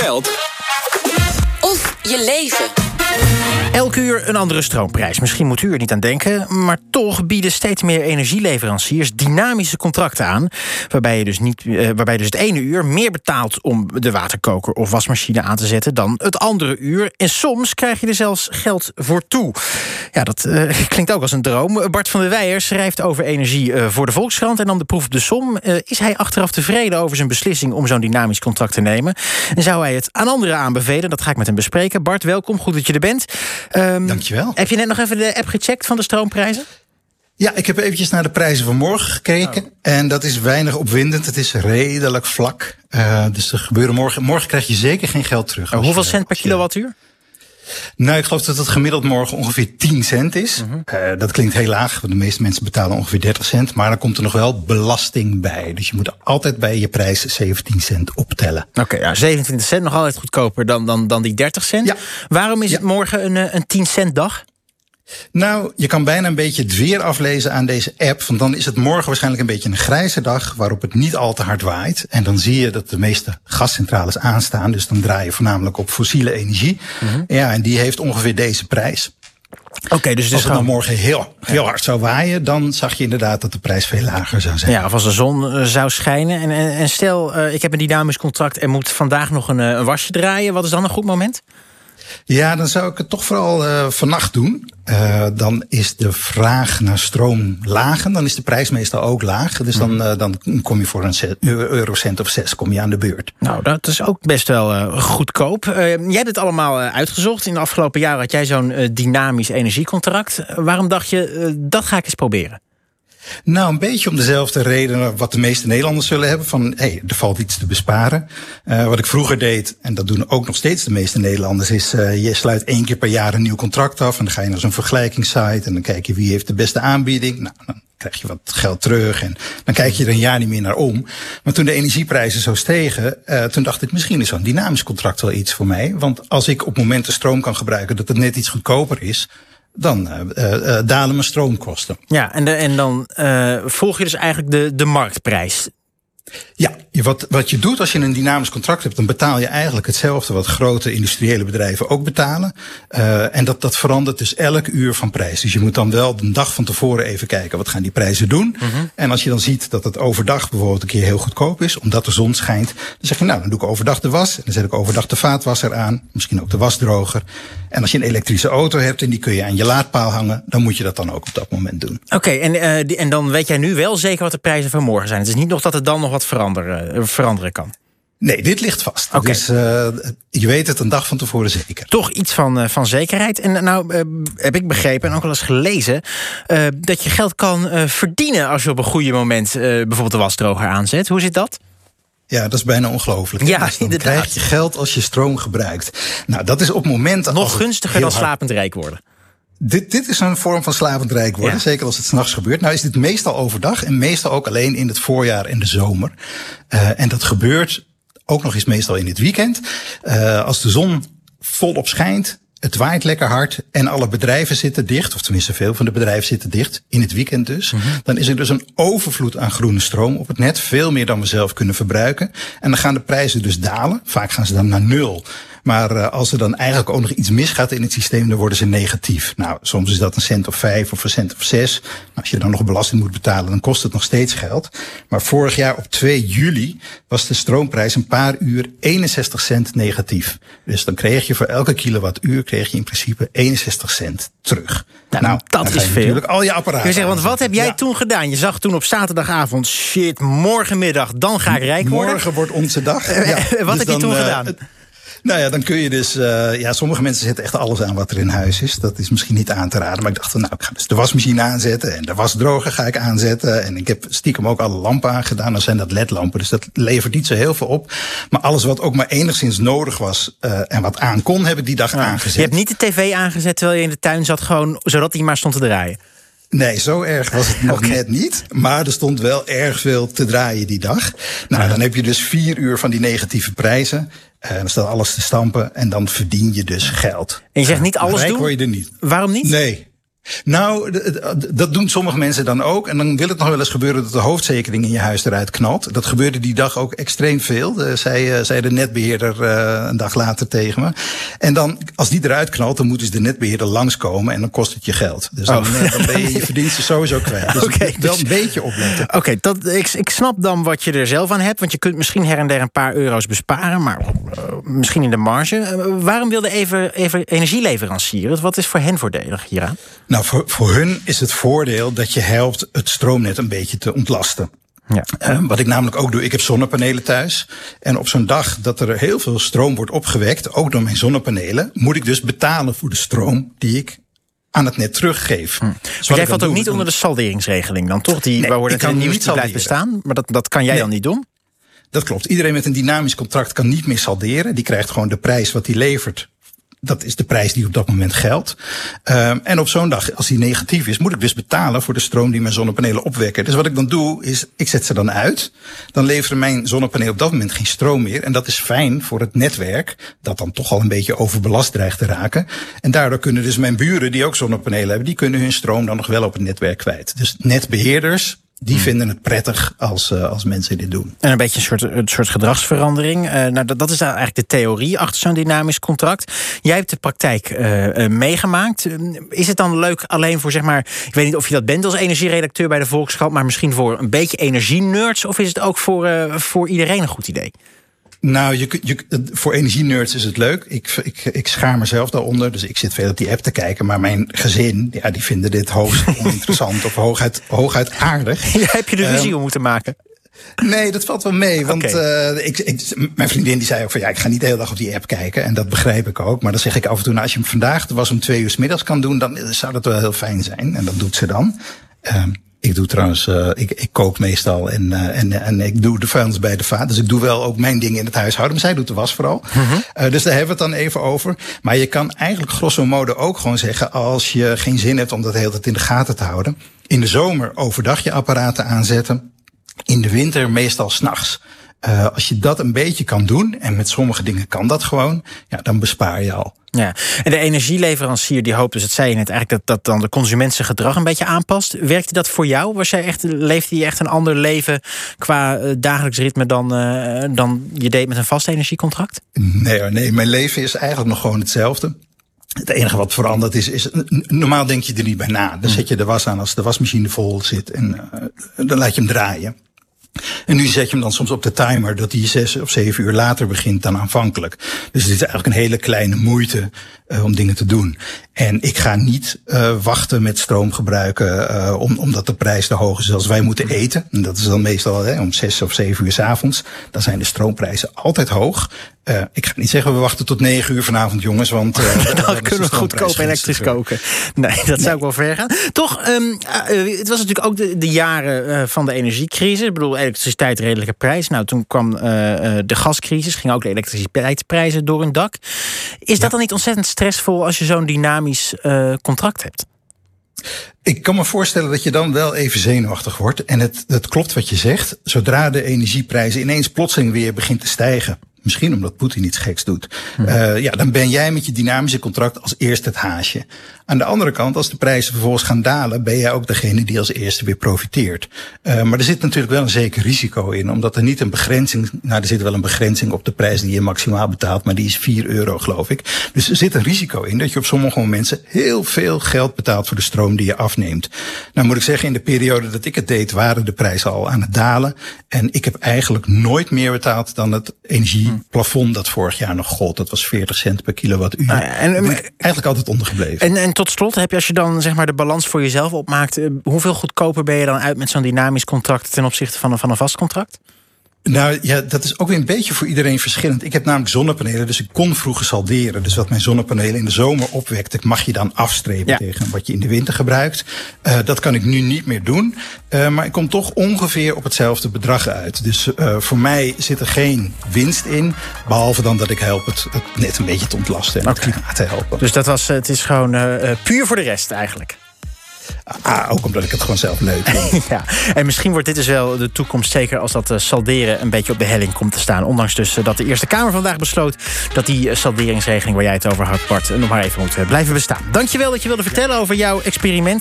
geld Of je leven. Elk uur een andere stroomprijs. Misschien moet u er niet aan denken, maar toch bieden steeds meer energieleveranciers dynamische contracten aan. Waarbij je dus, niet, eh, waarbij dus het ene uur meer betaalt om de waterkoker of wasmachine aan te zetten dan het andere uur. En soms krijg je er zelfs geld voor toe. Ja, dat eh, klinkt ook als een droom. Bart van der Weijer schrijft over energie eh, voor de Volkskrant en dan de proef op de som. Is hij achteraf tevreden over zijn beslissing om zo'n dynamisch contract te nemen? En zou hij het aan anderen aanbevelen? Dat ga ik met hem bespreken. Bart, welkom. Goed dat je er bent. Ehm, Dankjewel. Heb je net nog even de app gecheckt van de stroomprijzen? Ja, ik heb eventjes naar de prijzen van morgen gekeken. Oh. En dat is weinig opwindend. Het is redelijk vlak. Eh, dus er gebeuren morgen. Morgen krijg je zeker geen geld terug. Hoeveel je- cent per kilowattuur? Nou, ik geloof dat het gemiddeld morgen ongeveer 10 cent is. Mhm. Eh, dat klinkt heel laag, want de meeste mensen betalen ongeveer 30 cent. Maar dan komt er nog wel belasting bij. Dus je moet altijd bij je prijs 17 cent optellen. Oké, ja, 27 cent nog altijd goedkoper dan, dan, dan die 30 cent. Ja. Waarom is Ja. het morgen een, eh, een 10 cent dag? Nou, je kan bijna een beetje het weer aflezen aan deze app. Want dan is het morgen waarschijnlijk een beetje een grijze dag waarop het niet al te hard waait. En dan zie je dat de meeste gascentrales aanstaan. Dus dan draai je voornamelijk op fossiele energie. Mhm. Ja, en die heeft ongeveer deze prijs. Oké, dus het Als het dan morgen heel, heel hard zou waaien, dan zag je inderdaad dat de prijs veel lager zou zijn. Ja, of als de zon eh, zou schijnen. En, en, en stel, eh, ik heb een dynamisch contract en moet vandaag nog een, eh, een wasje draaien. Wat is dan een goed moment? Ja, dan zou ik het toch vooral uh, vannacht doen. Uh, dan is de vraag naar stroom laag en dan is de prijs meestal ook laag. Dus dan, uh, dan kom je voor een eurocent of zes kom je aan de beurt. Nou, dat is ook best wel goedkoop. jij hebt het allemaal uitgezocht. In de afgelopen jaren had jij zo'n dynamisch energiecontract. waarom dacht je, dat ga ik eens proberen? Nou, een beetje om dezelfde reden wat de meeste Nederlanders zullen hebben. Van, hé, hey, er valt iets te besparen. Uh, wat ik vroeger deed, en dat doen ook nog steeds de meeste Nederlanders, is uh, je sluit één keer per jaar een nieuw contract af. En dan ga je naar zo'n vergelijkingssite en dan kijk je wie heeft de beste aanbieding. Nou, dan krijg je wat geld terug en dan kijk je er een jaar niet meer naar om. Maar toen de energieprijzen zo stegen, uh, toen dacht ik misschien is zo'n dynamisch contract wel iets voor mij. Want als ik op momenten stroom kan gebruiken dat het net iets goedkoper is, dan uh, dalen mijn stroomkosten. Ja, en, de, en dan volg je dus eigenlijk de, de marktprijs. Ja, wat, wat je doet als je een dynamisch contract hebt, dan betaal je eigenlijk hetzelfde wat grote industriële bedrijven ook betalen. Uh, en dat, dat verandert dus elk uur van prijs. Dus je moet dan wel een dag van tevoren even kijken, wat gaan die prijzen doen? Mhm. En als je dan ziet dat het overdag bijvoorbeeld een keer heel goedkoop is, omdat de zon schijnt, dan zeg je nou, dan doe ik overdag de was. En dan zet ik overdag de vaatwasser aan, misschien ook de wasdroger. En als je een elektrische auto hebt en die kun je aan je laadpaal hangen, dan moet je dat dan ook op dat moment doen. Oké, okay, en, uh, die, en dan weet jij nu wel zeker wat de prijzen van morgen zijn. Het is niet nog dat het dan nog wat veranderen, veranderen kan. Nee, dit ligt vast. Okay. Dus uh, je weet het een dag van tevoren zeker. Toch iets van, uh, van zekerheid. En nou uh, heb ik begrepen en ook wel eens gelezen... dat je geld kan verdienen als je op een goede moment bijvoorbeeld de wasdroger aanzet. Hoe zit dat? Ja, dat is bijna ongelooflijk. Ja, dus dan inderdaad. krijg je geld als je stroom gebruikt. Nou, dat is op momenten... Nog gunstiger dan slapend rijk worden. Dit, dit is een vorm van slapend rijk worden, ja. zeker als het s'nachts gebeurt. Nou is dit meestal overdag en meestal ook alleen in het voorjaar en de zomer. Uh, en dat gebeurt ook nog eens meestal in het weekend. Uh, als de zon volop schijnt, het waait lekker hard en alle bedrijven zitten dicht, of tenminste veel van de bedrijven zitten dicht, in het weekend dus. Mm -hmm. Dan is er dus een overvloed aan groene stroom op het net, veel meer dan we zelf kunnen verbruiken. En dan gaan de prijzen dus dalen, vaak gaan ze dan naar nul. Maar uh, als er dan eigenlijk ook nog iets misgaat in het systeem, dan worden ze negatief. Nou, soms is dat een cent of vijf of een cent of zes. Als je dan nog belasting moet betalen, dan kost het nog steeds geld. Maar vorig jaar op 2 juli was de stroomprijs een paar uur 61 cent negatief. Dus dan kreeg je voor elke kilowattuur kreeg je in principe 61 cent terug. Nou, nou dat is veel. Natuurlijk al je apparaten. Je zeggen, want wat heb jij ja. toen gedaan? Je zag toen op zaterdagavond, shit, morgenmiddag, dan ga ik rijk worden. Morgen wordt onze dag. Ja. wat dus heb je toen uh, gedaan? Nou ja, dan kun je dus. Uh, ja, sommige mensen zetten echt alles aan wat er in huis is. Dat is misschien niet aan te raden. Maar ik dacht van, nou, ik ga dus de wasmachine aanzetten. En de wasdroger ga ik aanzetten. En ik heb stiekem ook alle lampen aangedaan. Dan zijn dat LED-lampen. Dus dat levert niet zo heel veel op. Maar alles wat ook maar enigszins nodig was. Uh, en wat aan kon, heb ik die dag ja. aangezet. Je hebt niet de tv aangezet terwijl je in de tuin zat, gewoon zodat hij maar stond te draaien. Nee, zo erg was het nog okay. net niet. Maar er stond wel erg veel te draaien die dag. Nou, ja. dan heb je dus vier uur van die negatieve prijzen. En dan staat alles te stampen en dan verdien je dus geld. En je zegt niet alles Rijk doen? word je er niet. Waarom niet? Nee. Nou, dat doen sommige mensen dan ook. En dan wil het nog wel eens gebeuren dat de hoofdzekering in je huis eruit knalt. Dat gebeurde die dag ook extreem veel. Uh, zei, zei de netbeheerder uh, een dag later tegen me. En dan, als die eruit knalt, dan moet dus de netbeheerder langskomen. En dan kost het je geld. Dus dan, oh. dan ben je je verdiensten sowieso kwijt. Dus okay, wel dus, een beetje opletten. Oké, okay, dat ik, ik snap dan wat je er zelf aan hebt. Want je kunt misschien her en der een paar euro's besparen. Maar uh, misschien in de marge. waarom wilde even, even energieleverancier? Wat is voor hen voordelig hieraan? Nou, voor, voor hun is het voordeel dat je helpt het stroomnet een beetje te ontlasten. Ja. Uh, wat ik namelijk ook doe, ik heb zonnepanelen thuis. En op zo'n dag dat er heel veel stroom wordt opgewekt, ook door mijn zonnepanelen, moet ik dus betalen voor de stroom die ik aan het net teruggeef. Hm. Dus jij valt ook niet onder de salderingsregeling dan toch? Die, nee, waar wordt het nieuws die blijft bestaan, maar dat, dat kan jij dan niet doen? Dat klopt. Iedereen met een dynamisch contract kan niet meer salderen. Die krijgt gewoon de prijs wat hij levert dat is de prijs die op dat moment geldt. Um, en op zo'n dag, als die negatief is, moet ik dus betalen voor de stroom die mijn zonnepanelen opwekken. Dus wat ik dan doe, is ik zet ze dan uit. Dan leveren mijn zonnepanelen op dat moment geen stroom meer. En dat is fijn voor het netwerk, dat dan toch al een beetje overbelast dreigt te raken. En daardoor kunnen dus mijn buren, die ook zonnepanelen hebben, die kunnen hun stroom dan nog wel op het netwerk kwijt. Dus netbeheerders die hmm. vinden het prettig als, uh, als mensen dit doen. En een beetje een soort, een soort gedragsverandering. Uh, nou, dat, dat is eigenlijk de theorie achter zo'n dynamisch contract. Jij hebt de praktijk uh, meegemaakt. Is het dan leuk alleen voor, zeg maar... ik weet niet of je dat bent als energieredacteur bij de Volkskrant... maar misschien voor een beetje energie-nerds... of is het ook voor, voor iedereen een goed idee? Nou, je, je, voor energie-nerds is het leuk. Ik, ik, ik schaar mezelf daaronder, dus ik zit veel op die app te kijken. Maar mijn gezin, ja, die vinden dit hoogst oninteressant of hooguit, hooguit aardig. Ja, heb je de ruzie um, om moeten maken? Nee, dat valt wel mee. Want okay. uh, ik, ik, mijn vriendin die zei ook van ja, ik ga niet de hele dag op die app kijken. En dat begrijp ik ook. Maar dan zeg ik af en toe, nou, als je hem vandaag was om twee uur s middags kan doen, dan zou dat wel heel fijn zijn. En dat doet ze dan. Um, ik doe trouwens, uh, ik, ik kook meestal en, uh, en, en ik doe de vuilnis bij de vaat. Dus ik doe wel ook mijn dingen in het huishouden. Maar zij doet de was vooral. -huh. uh, dus daar hebben we het dan even over. Maar je kan eigenlijk grosso modo ook gewoon zeggen... als je geen zin hebt om dat de hele tijd in de gaten te houden... in de zomer overdag je apparaten aanzetten. In de winter meestal s'nachts. Uh, als je dat een beetje kan doen, en met sommige dingen kan dat gewoon, ja, dan bespaar je al. Ja, en de energieleverancier die hoopt, dus het zei je net eigenlijk, dat, dat dan de consument zijn gedrag een beetje aanpast. Werkte dat voor jou? Was jij echt, leefde je echt een ander leven qua uh, dagelijks ritme dan, uh, dan je deed met een vast energiecontract? Nee, nee, mijn leven is eigenlijk nog gewoon hetzelfde. Het enige wat veranderd is, is normaal denk je er niet bij na. Dan hmm. zet je de was aan als de wasmachine vol zit en uh, dan laat je hem draaien. En nu zet je hem dan soms op de timer dat hij zes of zeven uur later begint dan aanvankelijk. Dus het is eigenlijk een hele kleine moeite uh, om dingen te doen. En ik ga niet uh, wachten met stroom gebruiken uh, om, omdat de prijs te hoog is. Als wij moeten eten, en dat is dan meestal hè, om zes of zeven uur s avonds, dan zijn de stroomprijzen altijd hoog. Uh, ik ga niet zeggen we wachten tot negen uur vanavond, jongens, want uh, dan kunnen we goedkoop elektrisch koken. Nee, dat nee. zou ik wel ver gaan. Toch, um, uh, het was natuurlijk ook de, de jaren van de energiecrisis. Ik bedoel, elektriciteit redelijke prijs. Nou, toen kwam de gascrisis, gingen ook de elektriciteitsprijzen door een dak. Is dat dan niet ontzettend stressvol als je zo'n dynamisch contract hebt? Ik kan me voorstellen dat je dan wel even zenuwachtig wordt. En het, het klopt wat je zegt. Zodra de energieprijzen ineens plotseling weer begint te stijgen Misschien omdat Poetin iets geks doet. Uh, ja, dan ben jij met je dynamische contract als eerste het haasje. Aan de andere kant, als de prijzen vervolgens gaan dalen, ben jij ook degene die als eerste weer profiteert. Uh, maar er zit natuurlijk wel een zeker risico in, omdat er niet een begrenzing, nou er zit wel een begrenzing op de prijs die je maximaal betaalt, maar die is 4 euro geloof ik. Dus er zit een risico in dat je op sommige momenten heel veel geld betaalt voor de stroom die je afneemt. Nou moet ik zeggen, in de periode dat ik het deed, waren de prijzen al aan het dalen. En ik heb eigenlijk nooit meer betaald dan het energieplafond dat vorig jaar nog gold. Dat was 40 cent per kilowattuur. Nou ja, en, eigenlijk altijd ondergebleven. En, en tot slot, heb je als je dan zeg maar de balans voor jezelf opmaakt, hoeveel goedkoper ben je dan uit met zo'n dynamisch contract ten opzichte van een, van een vast contract? Nou ja, dat is ook weer een beetje voor iedereen verschillend. Ik heb namelijk zonnepanelen, dus ik kon vroeger salderen. Dus wat mijn zonnepanelen in de zomer opwekt, mag je dan afstrepen ja. tegen wat je in de winter gebruikt. Uh, dat kan ik nu niet meer doen. Uh, maar ik kom toch ongeveer op hetzelfde bedrag uit. Dus uh, voor mij zit er geen winst in. Behalve dan dat ik help het, het net een beetje te ontlasten en okay. het klimaat te helpen. Dus dat was, het is gewoon puur voor de rest eigenlijk. Ah, ook omdat ik het gewoon zelf leuk vind. ja, en misschien wordt dit dus wel de toekomst, zeker als dat salderen een beetje op de helling komt te staan. Ondanks dus dat de Eerste Kamer vandaag besloot dat die salderingsregeling waar jij het over had, Bart, nog maar even moet blijven bestaan. Dankjewel dat je wilde vertellen over jouw experiment.